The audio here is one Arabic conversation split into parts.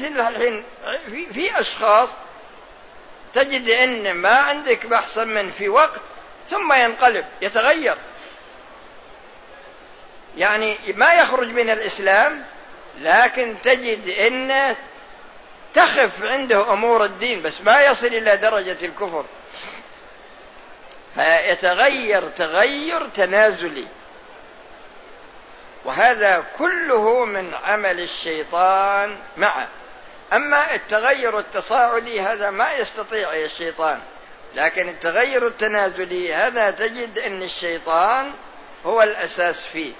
مثل الحين. في, في أشخاص تجد أن ما عندك بحث من في وقت ثم ينقلب يتغير. يعني ما يخرج من الإسلام لكن تجد أن تخف عنده أمور الدين بس ما يصل إلى درجة الكفر. فيتغير تغير تنازلي. وهذا كله من عمل الشيطان معه. أما التغير التصاعدي هذا ما يستطيع الشيطان لكن التغير التنازلي هذا تجد أن الشيطان هو الأساس فيه.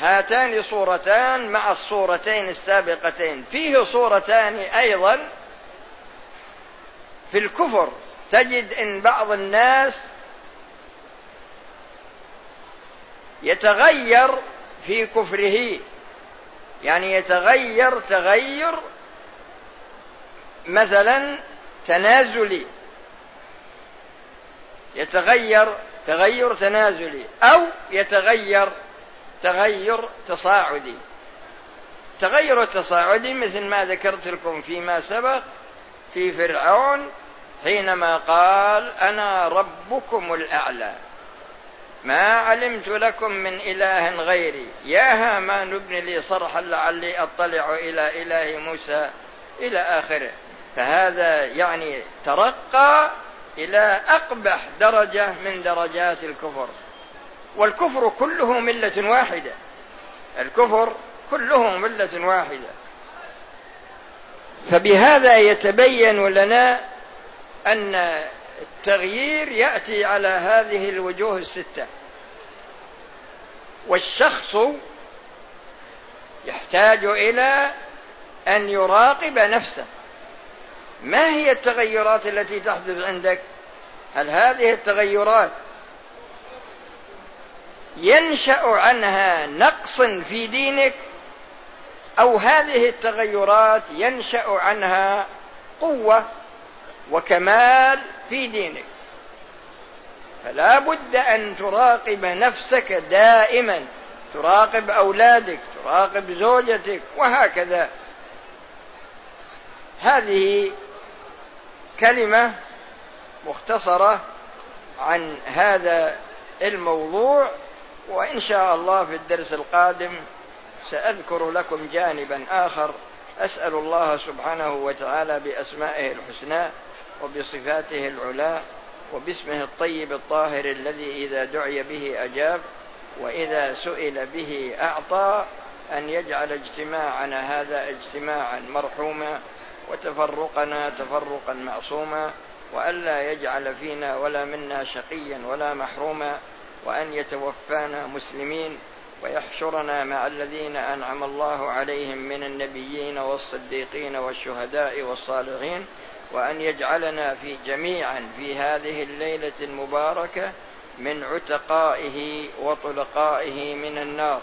هاتان صورتان مع الصورتين السابقتين. فيه صورتان أيضا في الكفر. تجد إن بعض الناس يتغير في كفره. يعني يتغير تغير مثلا تنازلي. يتغير تغير تنازلي أو يتغير تغير تصاعدي. تغير التصاعدي مثل ما ذكرت لكم فيما سبق في فرعون حينما قال أنا ربكم الأعلى. ما علمت لكم من إله غيري. يا هامان ابن لي صرحا لعلي أطلع إلى إله موسى إلى آخره. فهذا يعني ترقى إلى أقبح درجة من درجات الكفر. والكفر كله ملة واحدة. الكفر كله ملة واحدة. فبهذا يتبين لنا أن التغيير يأتي على هذه الوجوه الستة. والشخص يحتاج إلى أن يراقب نفسه. ما هي التغيرات التي تحدث عندك؟ هل هذه التغيرات ينشأ عنها نقص في دينك؟ أو هذه التغيرات ينشأ عنها قوة؟ وكمال في دينك. فلا بد أن تراقب نفسك دائما. تراقب أولادك تراقب زوجتك وهكذا. هذه كلمة مختصرة عن هذا الموضوع وإن شاء الله في الدرس القادم سأذكر لكم جانبا آخر. أسأل الله سبحانه وتعالى بأسمائه الحسنى وبصفاته العلى وباسمه الطيب الطاهر الذي إذا دعي به أجاب وإذا سئل به أعطى أن يجعل اجتماعنا هذا اجتماعا مرحوما وتفرقنا تفرقا معصوما والا يجعل فينا ولا منا شقيا ولا محروما وأن يتوفانا مسلمين ويحشرنا مع الذين أنعم الله عليهم من النبيين والصديقين والشهداء والصالحين وأن يجعلنا في جميعا في هذه الليلة المباركة من عتقائه وطلقائه من النار.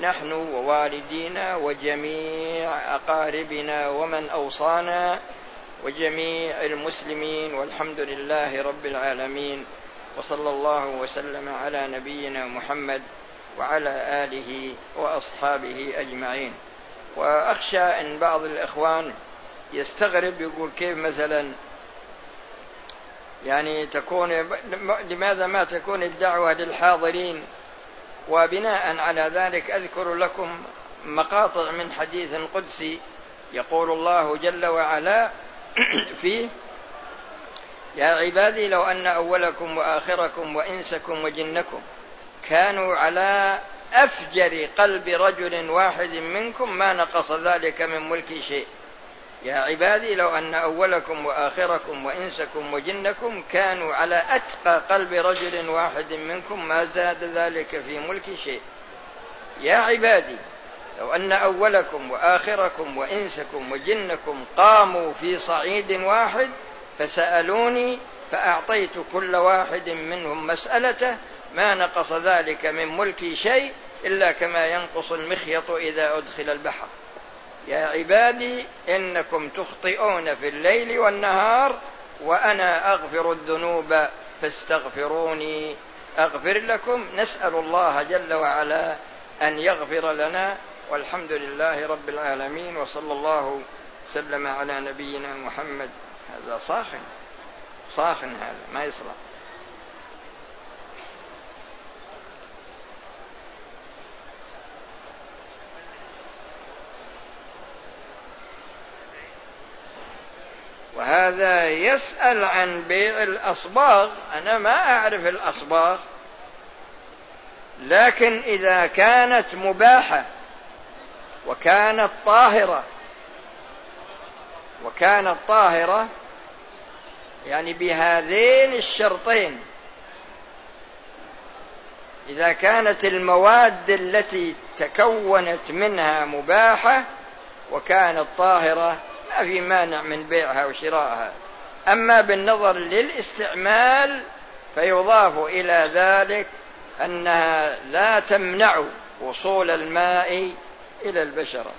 نحن ووالدينا وجميع أقاربنا ومن أوصانا وجميع المسلمين والحمد لله رب العالمين. وصلى الله وسلم على نبينا محمد وعلى آله وأصحابه أجمعين. وأخشى أن بعض الإخوان يستغرب يقول كيف مثلا يعني تكون لماذا ما تكون الدعوة للحاضرين؟ وبناء على ذلك أذكر لكم مقاطع من حديث قدسي يقول الله جل وعلا فيه يا عبادي لو أن أولكم وآخركم وإنسكم وجنكم كانوا على أفجر قلب رجل واحد منكم ما نقص ذلك من ملكي شيء. يا عبادي لو أن أولكم وآخركم وإنسكم وجنكم كانوا على أتقى قلب رجل واحد منكم ما زاد ذلك في ملك شيء. يا عبادي لو أن أولكم وآخركم وإنسكم وجنكم قاموا في صعيد واحد فسألوني فأعطيت كل واحد منهم مسألته ما نقص ذلك من ملكي شيء إلا كما ينقص المخيط إذا أدخل البحر. يا عبادي إنكم تخطئون في الليل والنهار وأنا أغفر الذنوب فاستغفروني. أغفر لكم. نسأل الله جل وعلا أن يغفر لنا. والحمد لله رب العالمين. وصلى الله وسلم على نبينا محمد. هذا صاخن. صاخن هذا. ما يصلح. وهذا يسأل عن بيع الأصباغ. أنا ما أعرف الأصباغ. لكن إذا كانت مباحة وكانت طاهرة وكانت طاهرة يعني بهذين الشرطين إذا كانت المواد التي تكونت منها مباحة وكانت طاهرة ما في مانع من بيعها وشرائها أما بالنظر للاستعمال فيضاف إلى ذلك أنها لا تمنع وصول الماء إلى البشرة.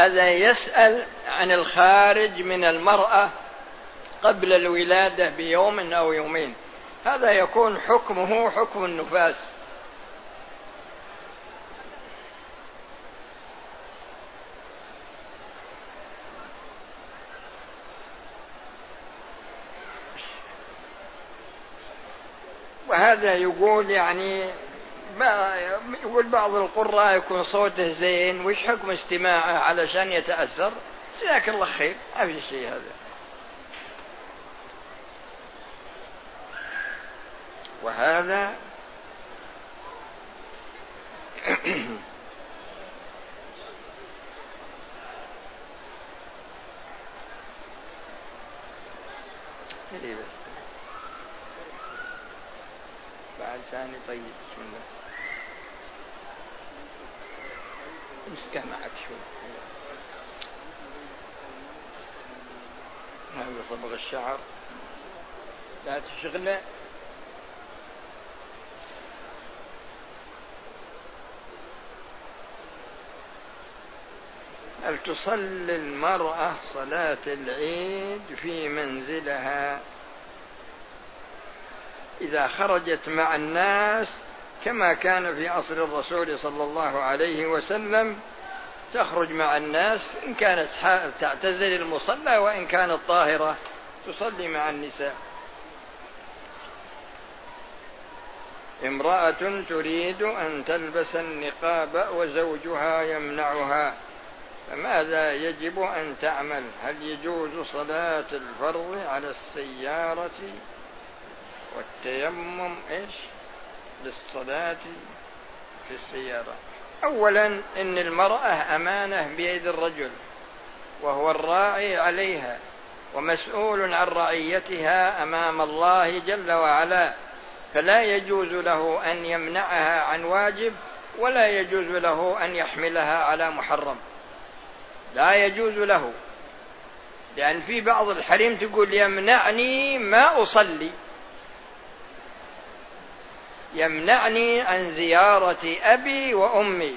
وهذا يسأل عن الخارج من المرأة قبل الولادة بيوم أو يومين. هذا يكون حكمه حكم النفاس. وهذا يقول يعني يقول بعض القراء يكون صوته زين وش حكم استماعه علشان يتأثر؟ جزاك الله خير ما في شيء هذا. وهذا بس. بعد ثاني طيب بسم الله. استمعك شوي هذا صبغ الشعر. لا تشغله هل تصلي المرأة صلاة العيد في منزلها؟ إذا خرجت مع الناس كما كان في عصر الرسول صلى الله عليه وسلم تخرج مع الناس إن كانت تعتزل المصلى وإن كانت طاهرة تصلي مع النساء. امرأة تريد أن تلبس النقاب وزوجها يمنعها فماذا يجب أن تعمل؟ هل يجوز صلاة الفرض على السيارة والتيمم؟ إيش؟ للصلاة في السيارة. أولا إن المرأة أمانة بيد الرجل وهو الراعي عليها ومسؤول عن رعيتها أمام الله جل وعلا فلا يجوز له أن يمنعها عن واجب ولا يجوز له أن يحملها على محرم. لا يجوز له لأن في بعض الحريم تقول يمنعني ما أصلي. يمنعني عن زيارة أبي وأمي.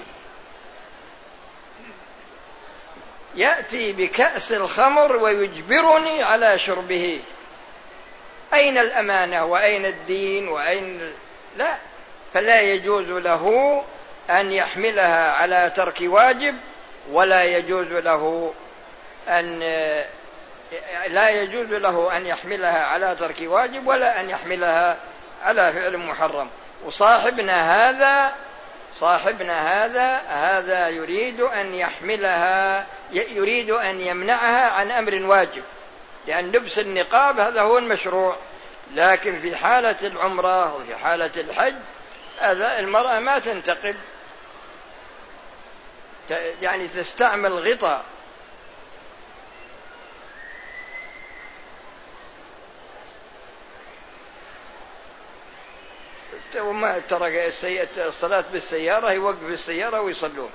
يأتي بكأس الخمر ويجبرني على شربه. أين الأمانة وأين الدين وأين لا فلا يجوز له أن يحملها على ترك واجب ولا يجوز له أن لا يجوز له أن يحملها على ترك واجب ولا أن يحملها على فعل محرم. وصاحبنا هذا صاحبنا هذا هذا يريد أن يحملها يريد أن يمنعها عن أمر واجب. لأن لبس النقاب هذا هو المشروع. لكن في حالة العمرة وفي حالة الحج هذا المرأة ما تنتقب يعني تستعمل غطاء. وما ترك الصلاة بالسيارة يوقف السيارة ويصلون.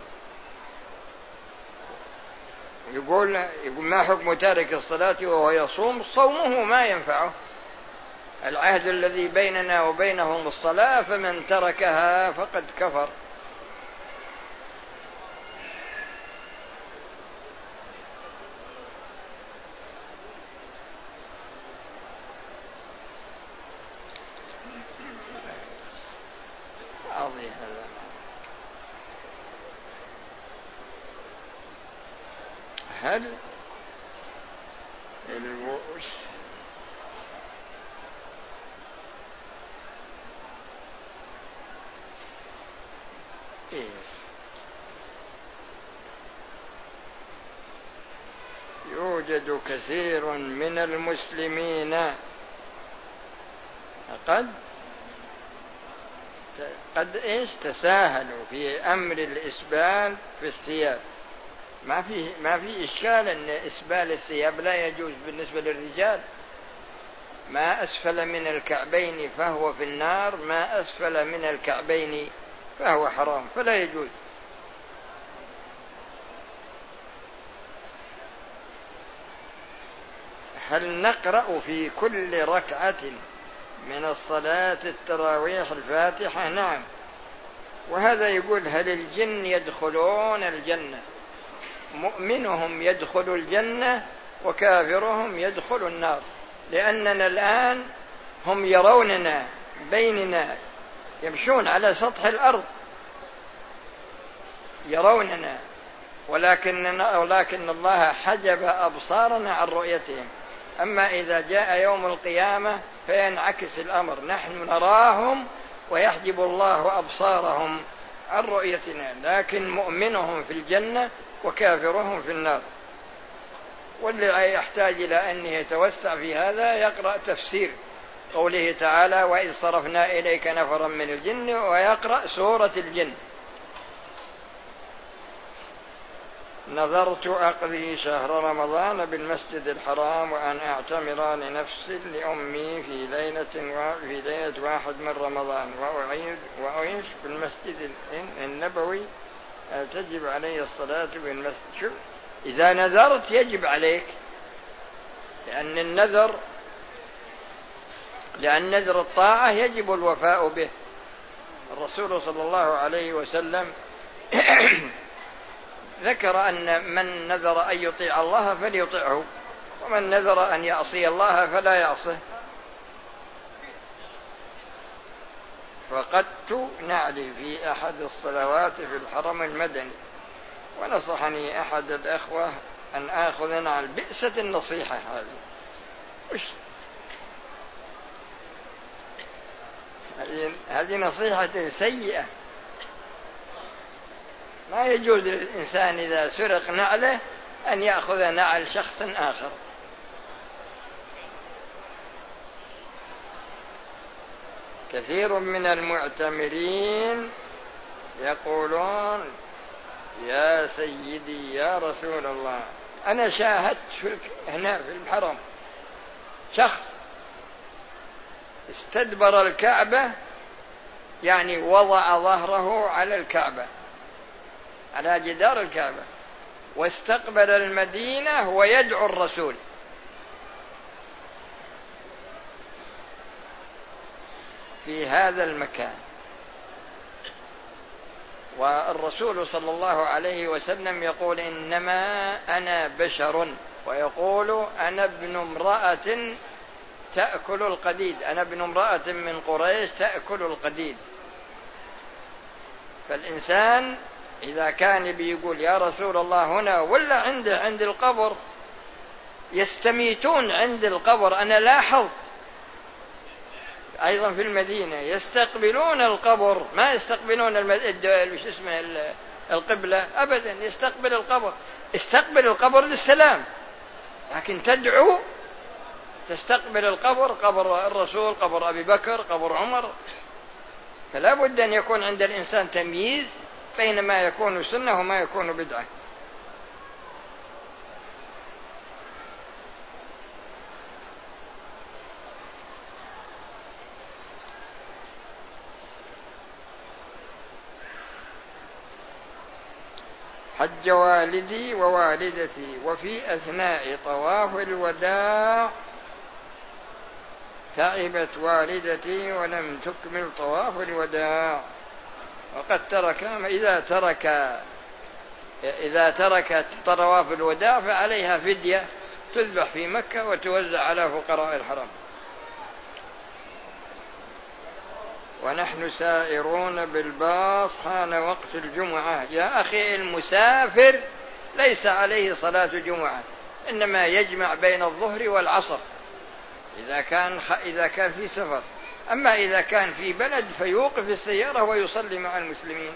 يقول يقول ما حكم تارك الصلاة وهو يصوم؟ صومه ما ينفعه. العهد الذي بيننا وبينهم الصلاة فمن تركها فقد كفر الماضي هذا هل الوش إيه يوجد كثير من المسلمين. قد قد إيش؟ تساهلوا في أمر الإسبال في الثياب. ما في ما في إشكال إن إسبال الثياب لا يجوز بالنسبة للرجال. ما أسفل من الكعبين فهو في النار ما أسفل من الكعبين فهو حرام فلا يجوز. هل نقرأ في كل ركعة من الصلاة التراويح الفاتحة؟ نعم. وهذا يقول هل الجن يدخلون الجنة؟ مؤمنهم يدخل الجنة وكافرهم يدخل النار. لأننا الآن هم يروننا بيننا يمشون على سطح الأرض. يروننا. ولكن ولكن الله حجب أبصارنا عن رؤيتهم. أما إذا جاء يوم القيامة فينعكس الأمر. نحن نراهم ويحجب الله أبصارهم عن رؤيتنا. لكن مؤمنهم في الجنة وكافرهم في النار. واللي يحتاج إلى أن يتوسع في هذا يقرأ تفسير قوله تعالى وإذ صرفنا إليك نفرا من الجن ويقرأ سورة الجن. نذرت أقضي شهر رمضان بالمسجد الحرام وأن أعتمر لنفسي لأمي في ليلة. في ليلة واحد من رمضان. وأعيد وأعيش بالمسجد النبوي. تجب علي الصلاة بالمسجد شوف إذا نذرت يجب عليك لأن النذر لأن نذر الطاعة يجب الوفاء به. الرسول صلى الله عليه وسلم ذكر أن من نذر أن يطيع الله فليطعه ومن نذر أن يعصي الله فلا يعصه. فقدت نعلي في أحد الصلوات في الحرم المدني. ونصحني أحد الأخوة أن آخذ نعل بئسة النصيحة هذه. وش؟ هذه نصيحة سيئة. ما يجوز للإنسان إذا سرق نعله أن يأخذ نعل شخص آخر. كثير من المعتمرين يقولون يا سيدي يا رسول الله أنا شاهدت في هنا في الحرم. شخص استدبر الكعبة يعني وضع ظهره على الكعبة. على جدار الكعبة. واستقبل المدينة ويدعو الرسول. في هذا المكان. والرسول صلى الله عليه وسلم يقول إنما أنا بشر ويقول أنا ابن امرأة تأكل القديد. أنا ابن امرأة من قريش تأكل القديد. فالإنسان إذا كان بيقول يا رسول الله هنا ولا عنده عند القبر يستميتون عند القبر أنا لاحظت أيضا في المدينة يستقبلون القبر ما يستقبلون. وش اسمه القبلة أبدا يستقبل القبر استقبل القبر للسلام لكن تدعو تستقبل القبر قبر الرسول قبر أبي بكر قبر عمر فلا بد أن يكون عند الإنسان تمييز بين ما يكون سنة وما يكون بدعة. حج والدي ووالدتي وفي أثناء طواف الوداع تعبت والدتي ولم تكمل طواف الوداع. وقد ترك إذا ترك إذا تركت طواف الوداع فعليها فدية تذبح في مكة وتوزع على فقراء الحرم. ونحن سائرون بالباص حان وقت الجمعة. يا أخي المسافر ليس عليه صلاة جمعة إنما يجمع بين الظهر والعصر. إذا كان إذا كان في سفر. أما إذا كان في بلد فيوقف السيارة ويصلي مع المسلمين.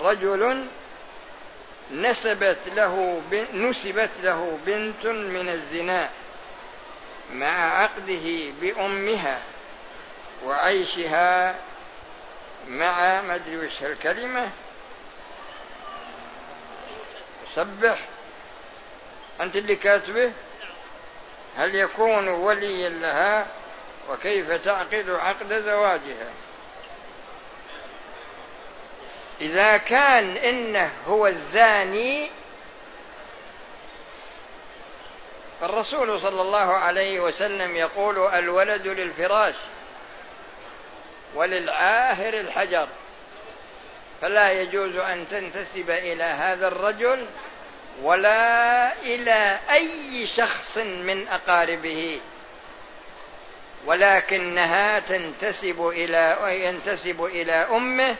رجل نسبت له نسبت له بنت من الزنا مع عقده بأمها وعيشها مع ما أدري وش الكلمة سبح. أنت اللي كاتبه؟ هل يكون وليا لها؟ وكيف تعقد عقد زواجها؟ إذا كان إنه هو الزاني فالرسول صلى الله عليه وسلم يقول الولد للفراش وللعاهر الحجر. فلا يجوز أن تنتسب إلى هذا الرجل ولا إلى أي شخص من أقاربه. ولكنها تنتسب إلى ينتسب إلى أمه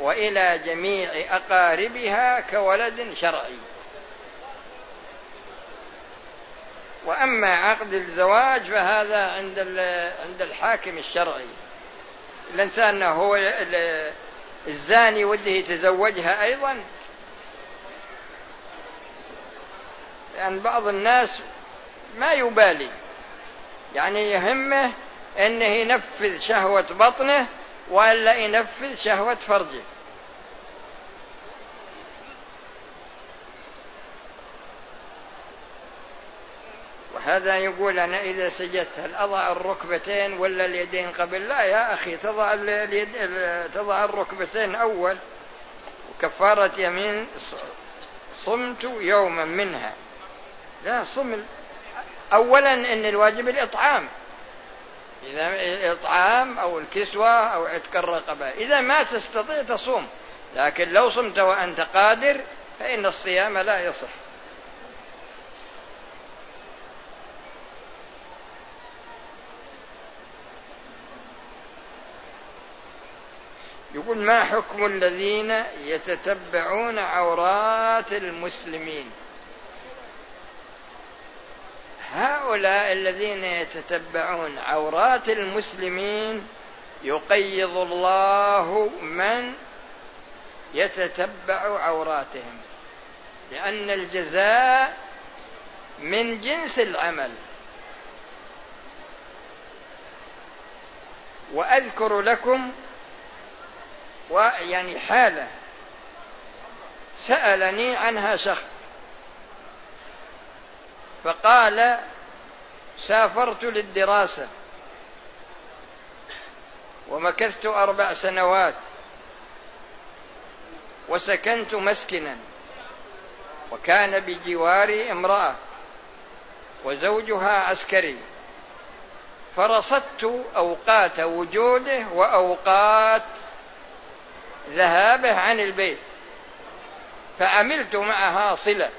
وإلى جميع أقاربها كولد شرعي. وأما عقد الزواج فهذا عند عند الحاكم الشرعي. الإنسان هو الزاني وده يتزوجها أيضا لأن بعض الناس ما يبالي. يعني يهمه انه ينفذ شهوة بطنه وإلا ينفذ شهوة فرجه. هذا يقول أنا إذا سجدت هل أضع الركبتين ولا اليدين قبل؟ لا يا أخي تضع اليد تضع الركبتين أول. وكفارة يمين صمت يوما منها. لا صم أولا إن الواجب الإطعام. إذا الإطعام أو الكسوة أو عتق الرقبة. إذا ما تستطيع تصوم لكن لو صمت وأنت قادر فإن الصيام لا يصح. يقول ما حكم الذين يتتبعون عورات المسلمين؟ هؤلاء الذين يتتبعون عورات المسلمين يقيض الله من يتتبع عوراتهم لأن الجزاء من جنس العمل. وأذكر لكم ويعني حالة سألني عنها شخص. فقال سافرت للدراسة ومكثت أربع سنوات وسكنت مسكنا وكان بجواري امرأة وزوجها عسكري. فرصدت أوقات وجوده وأوقات ذهابه عن البيت فعملت معها صلة.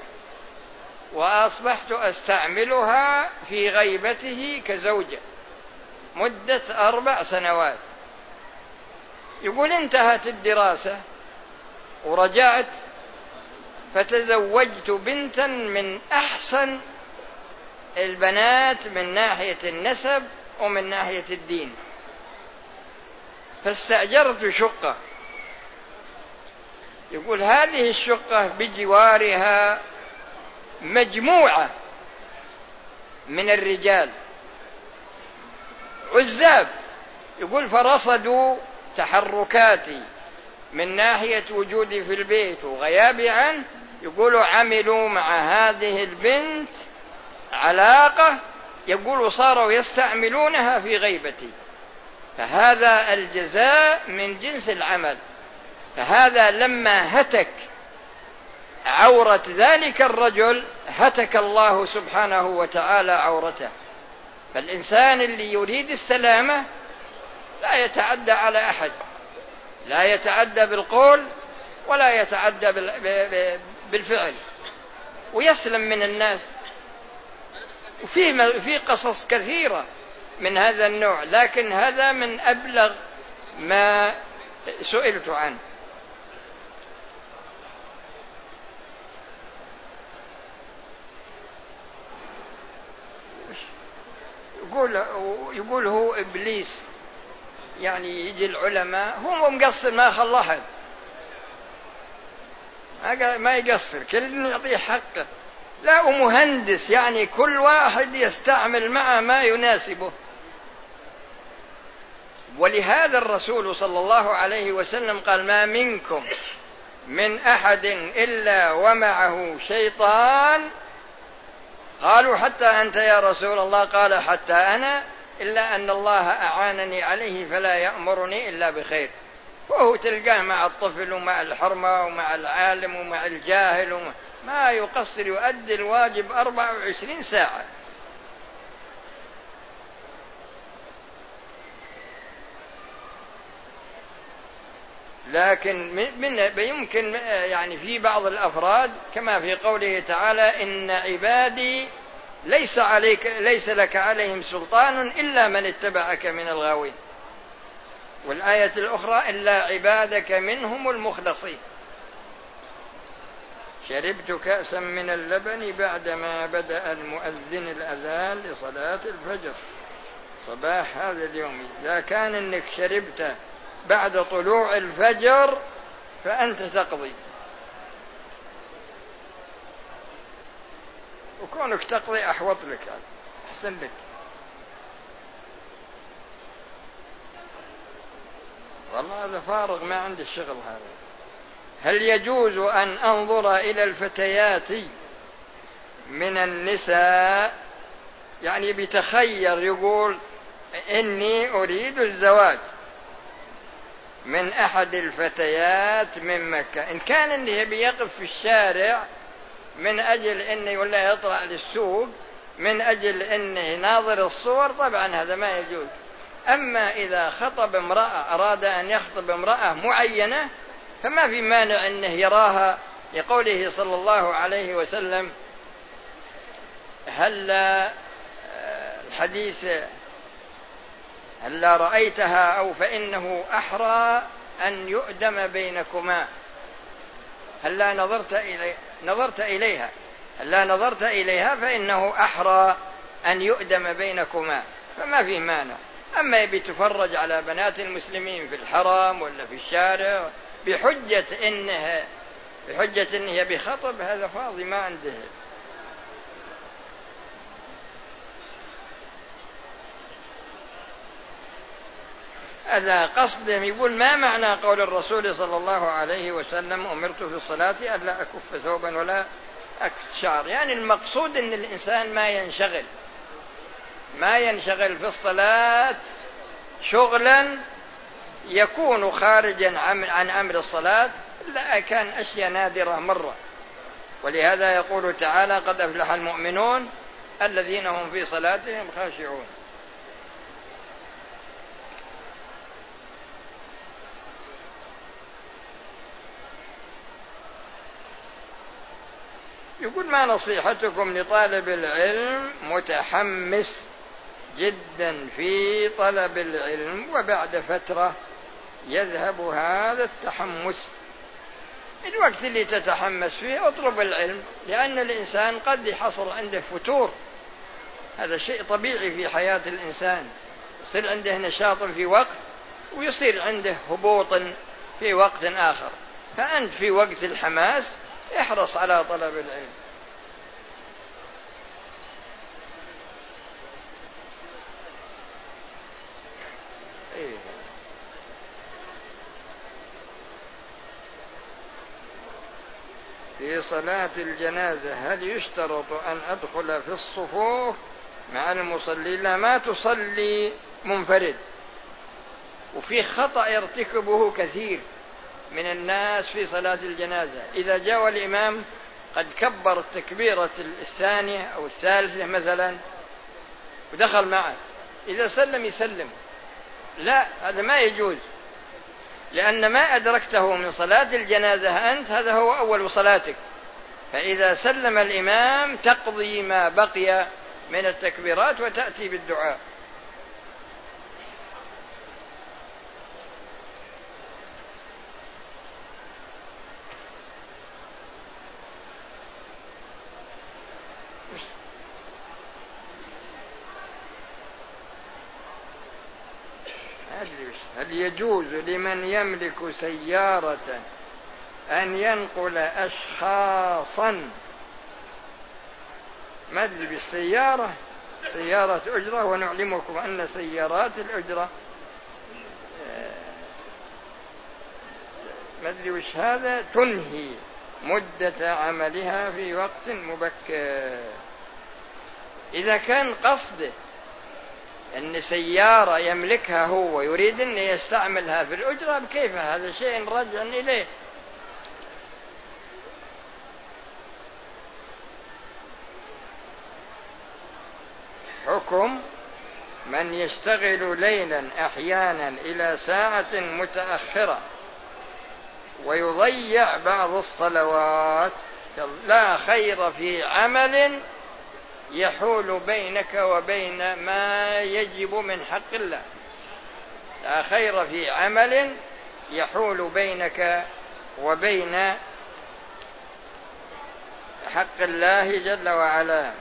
وأصبحت أستعملها في غيبته كزوجة. مدة أربع سنوات. يقول انتهت الدراسة ورجعت فتزوجت بنتا من أحسن البنات من ناحية النسب ومن ناحية الدين. فاستأجرت شقة. يقول هذه الشقة بجوارها مجموعة من الرجال. عزاب يقول فرصدوا تحركاتي من ناحية وجودي في البيت وغيابي عنه يقولوا عملوا مع هذه البنت علاقة يقولوا صاروا يستعملونها في غيبتي. فهذا الجزاء من جنس العمل. فهذا لما هتك عورة ذلك الرجل هتك الله سبحانه وتعالى عورته. فالإنسان اللي يريد السلامة لا يتعدى على أحد. لا يتعدى بالقول ولا يتعدى بالفعل. ويسلم من الناس. وفي في قصص كثيرة من هذا النوع. لكن هذا من أبلغ ما سئلت عنه. يقول يقول هو إبليس. يعني يجي العلماء هو مقصر ما احد ما يقصر كل يعطيه حقه. لا ومهندس يعني كل واحد يستعمل معه ما يناسبه. ولهذا الرسول صلى الله عليه وسلم قال ما منكم من أحد إلا ومعه شيطان قالوا حتى أنت يا رسول الله. قال حتى أنا إلا أن الله أعانني عليه فلا يأمرني إلا بخير. وهو تلقاه مع الطفل ومع الحرمة ومع العالم ومع الجاهل ما يقصر يؤدي الواجب 24 ساعة. لكن من يمكن يعني في بعض الأفراد كما في قوله تعالى إن عبادي ليس عليك ليس لك عليهم سلطان إلا من اتبعك من الغاوين. والآية الأخرى الا عبادك منهم المخلصين. شربت كأسا من اللبن بعدما بدأ المؤذن الأذان لصلاة الفجر. صباح هذا اليوم. إذا كان أنك شربت بعد طلوع الفجر فأنت تقضي. وكونك تقضي أحوط لك أحسن لك. والله هذا فارغ ما عندي الشغل هذا. هل يجوز أن أنظر إلى الفتيات من النساء؟ يعني بتخير يقول إني أريد الزواج. من أحد الفتيات من مكة. إن كان اللي بيقف في الشارع من أجل انه ولا يطلع للسوق من أجل انه ناظر الصور طبعا هذا ما يجوز. أما إذا خطب امرأة أراد أن يخطب امرأة معينة فما في مانع إنه يراها لقوله صلى الله عليه وسلم هل الحديث هلا رأيتها أو فإنه أحرى أن يؤدم بينكما. هلا نظرت إلي نظرت إليها. هلا نظرت إليها فإنه أحرى أن يؤدم بينكما. فما في مانع. أما يبي تفرج على بنات المسلمين في الحرم ولا في الشارع بحجة إنها بحجة إنها بخطب هذا فاضي ما عنده. هذا قصدهم يقول ما معنى قول الرسول صلى الله عليه وسلم أمرت في الصلاة ألا أكف ثوبا ولا أكف شعر؟ يعني المقصود أن الإنسان ما ينشغل ما ينشغل في الصلاة شغلا يكون خارجا عن أمر الصلاة الا كان أشياء نادرة مرة. ولهذا يقول تعالى قد أفلح المؤمنون الذين هم في صلاتهم خاشعون. يقول ما نصيحتكم لطالب العلم متحمس جدا في طلب العلم وبعد فترة يذهب هذا التحمس. الوقت اللي تتحمس فيه اطلب العلم لأن الإنسان قد يحصل عنده فتور. هذا شيء طبيعي في حياة الإنسان. يصير عنده نشاط في وقت ويصير عنده هبوط في وقت آخر. فأنت في وقت الحماس احرص على طلب العلم. في صلاة الجنازة هل يشترط أن أدخل في الصفوف؟ مع المصلين لا ما تصلي منفرد. وفي خطأ يرتكبه كثير. من الناس في صلاة الجنازة. إذا جاء الإمام قد كبر التكبيرة الثانية أو الثالثة مثلا ودخل معه. إذا سلم يسلم. لا هذا ما يجوز. لأن ما أدركته من صلاة الجنازة أنت هذا هو أول صلاتك. فإذا سلم الإمام تقضي ما بقي من التكبيرات وتأتي بالدعاء هل يجوز لمن يملك سيارة أن ينقل أشخاصا. أدري بالسيارة. سيارة أجرة ونعلمكم أن سيارات الأجرة آه، ما أدري وش هذا تنهي مدة عملها في وقت مبكر. إذا كان قصده أن سيارة يملكها هو يريد أن يستعملها في الأجرة كيف هذا شيء رجع إليه؟ حكم من يشتغل ليلا أحيانا إلى ساعة متأخرة ويضيع بعض الصلوات لا خير في عمل يحول بينك وبين ما يجب من حق الله. لا خير في عمل يحول بينك وبين حق الله جل وعلا.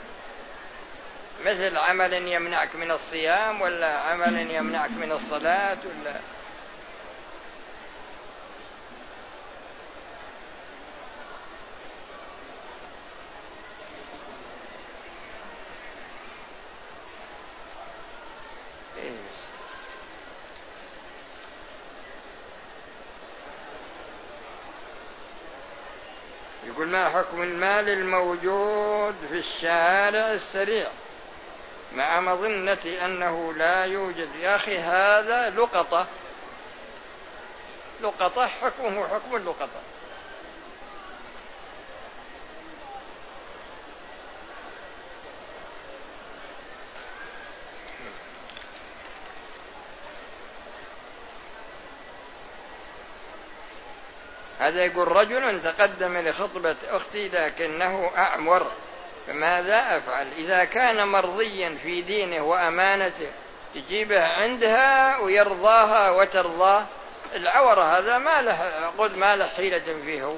مثل عمل يمنعك من الصيام ولا عمل يمنعك من الصلاة ولا يقول ما حكم المال الموجود في الشارع السريع مع مظنة أنه لا يوجد يا أخي هذا لقطة. لقطة حكمه حكم اللقطة. هذا يقول رجل تقدم لخطبة أختي لكنه أعور فماذا أفعل؟ إذا كان مرضيا في دينه وأمانته تجيبه عندها ويرضاها وترضاه. العورة هذا ما له قد ما له حيلة فيه.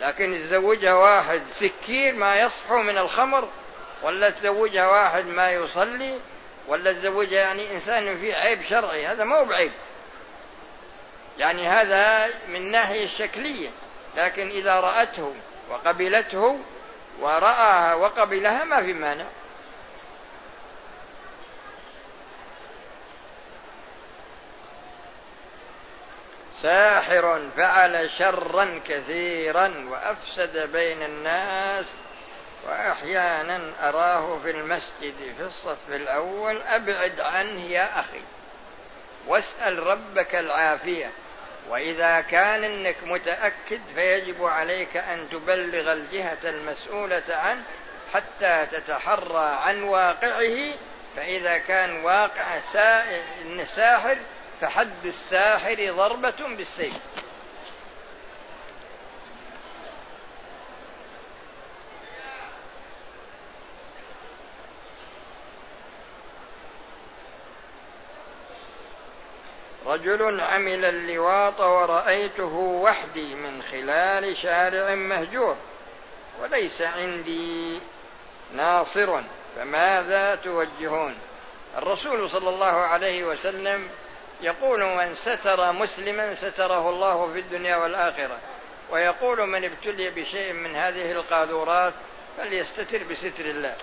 لكن تزوجها واحد سكير ما يصحو من الخمر ولا تزوجها واحد ما يصلي ولا تزوجها يعني إنسان فيه عيب شرعي. هذا مو بعيب. يعني هذا من الناحية الشكلية لكن إذا رأته وقبلته ورآها وقبلها ما في مانع. ساحر فعل شرا كثيرا وأفسد بين الناس وأحيانا أراه في المسجد في الصف الأول أبعد عنه يا أخي. واسأل ربك العافية. وإذا كان إنك متأكد فيجب عليك أن تبلغ الجهة المسؤولة عنه حتى تتحرى عن واقعه. فإذا كان واقع ساحر فحد الساحر ضربة بالسيف. رجل عمل اللواط ورأيته وحدي من خلال شارع مهجور وليس عندي ناصر فماذا توجهون؟ الرسول صلى الله عليه وسلم يقول من ستر مسلما ستره الله في الدنيا والآخرة ويقول من ابتلي بشيء من هذه القاذورات فليستتر بستر الله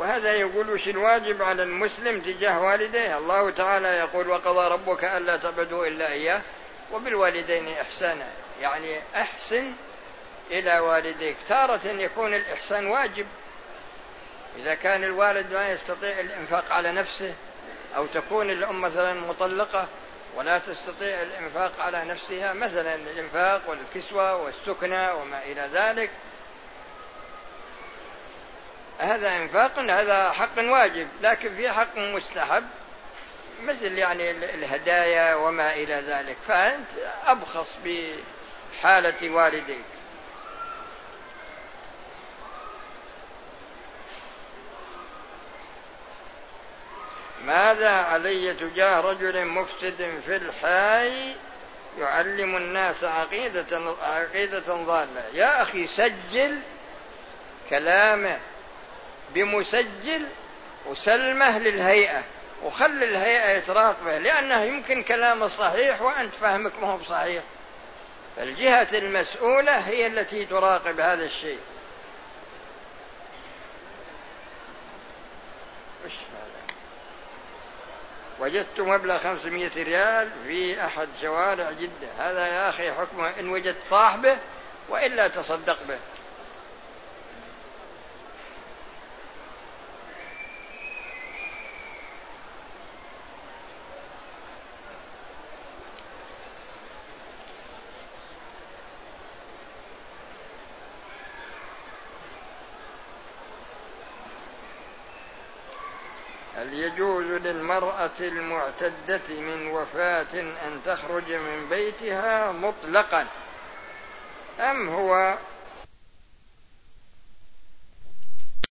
وهذا يقول وش الواجب على المسلم تجاه والديه؟ الله تعالى يقول وقضى ربك ألا تعبدوا إلا إياه وبالوالدين إحسانا. يعني أحسن إلى والديك. تارة يكون الإحسان واجب. إذا كان الوالد ما يستطيع الإنفاق على نفسه أو تكون الأم مثلا مطلقة ولا تستطيع الإنفاق على نفسها مثلا الإنفاق والكسوة والسكنة وما إلى ذلك هذا إنفاق هذا حق واجب لكن في حق مستحب مثل يعني الهدايا وما إلى ذلك. فأنت أبخص بحالة والديك. ماذا علي تجاه رجل مفسد في الحي يعلم الناس عقيدة عقيدة ضالة؟ يا أخي سجل كلامه. بمسجل وسلمه للهيئة وخلي الهيئة يتراقبه لأنه يمكن كلامه صحيح وأنت فهمك ما هو بصحيح. الجهة المسؤولة هي التي تراقب هذا الشيء. وجدت مبلغ 500 ريال في أحد شوارع جدة. هذا يا أخي حكمه إن وجدت صاحبه وإلا تصدق به هل يجوز للمرأة المعتدة من وفاة أن تخرج من بيتها مطلقا. أم هو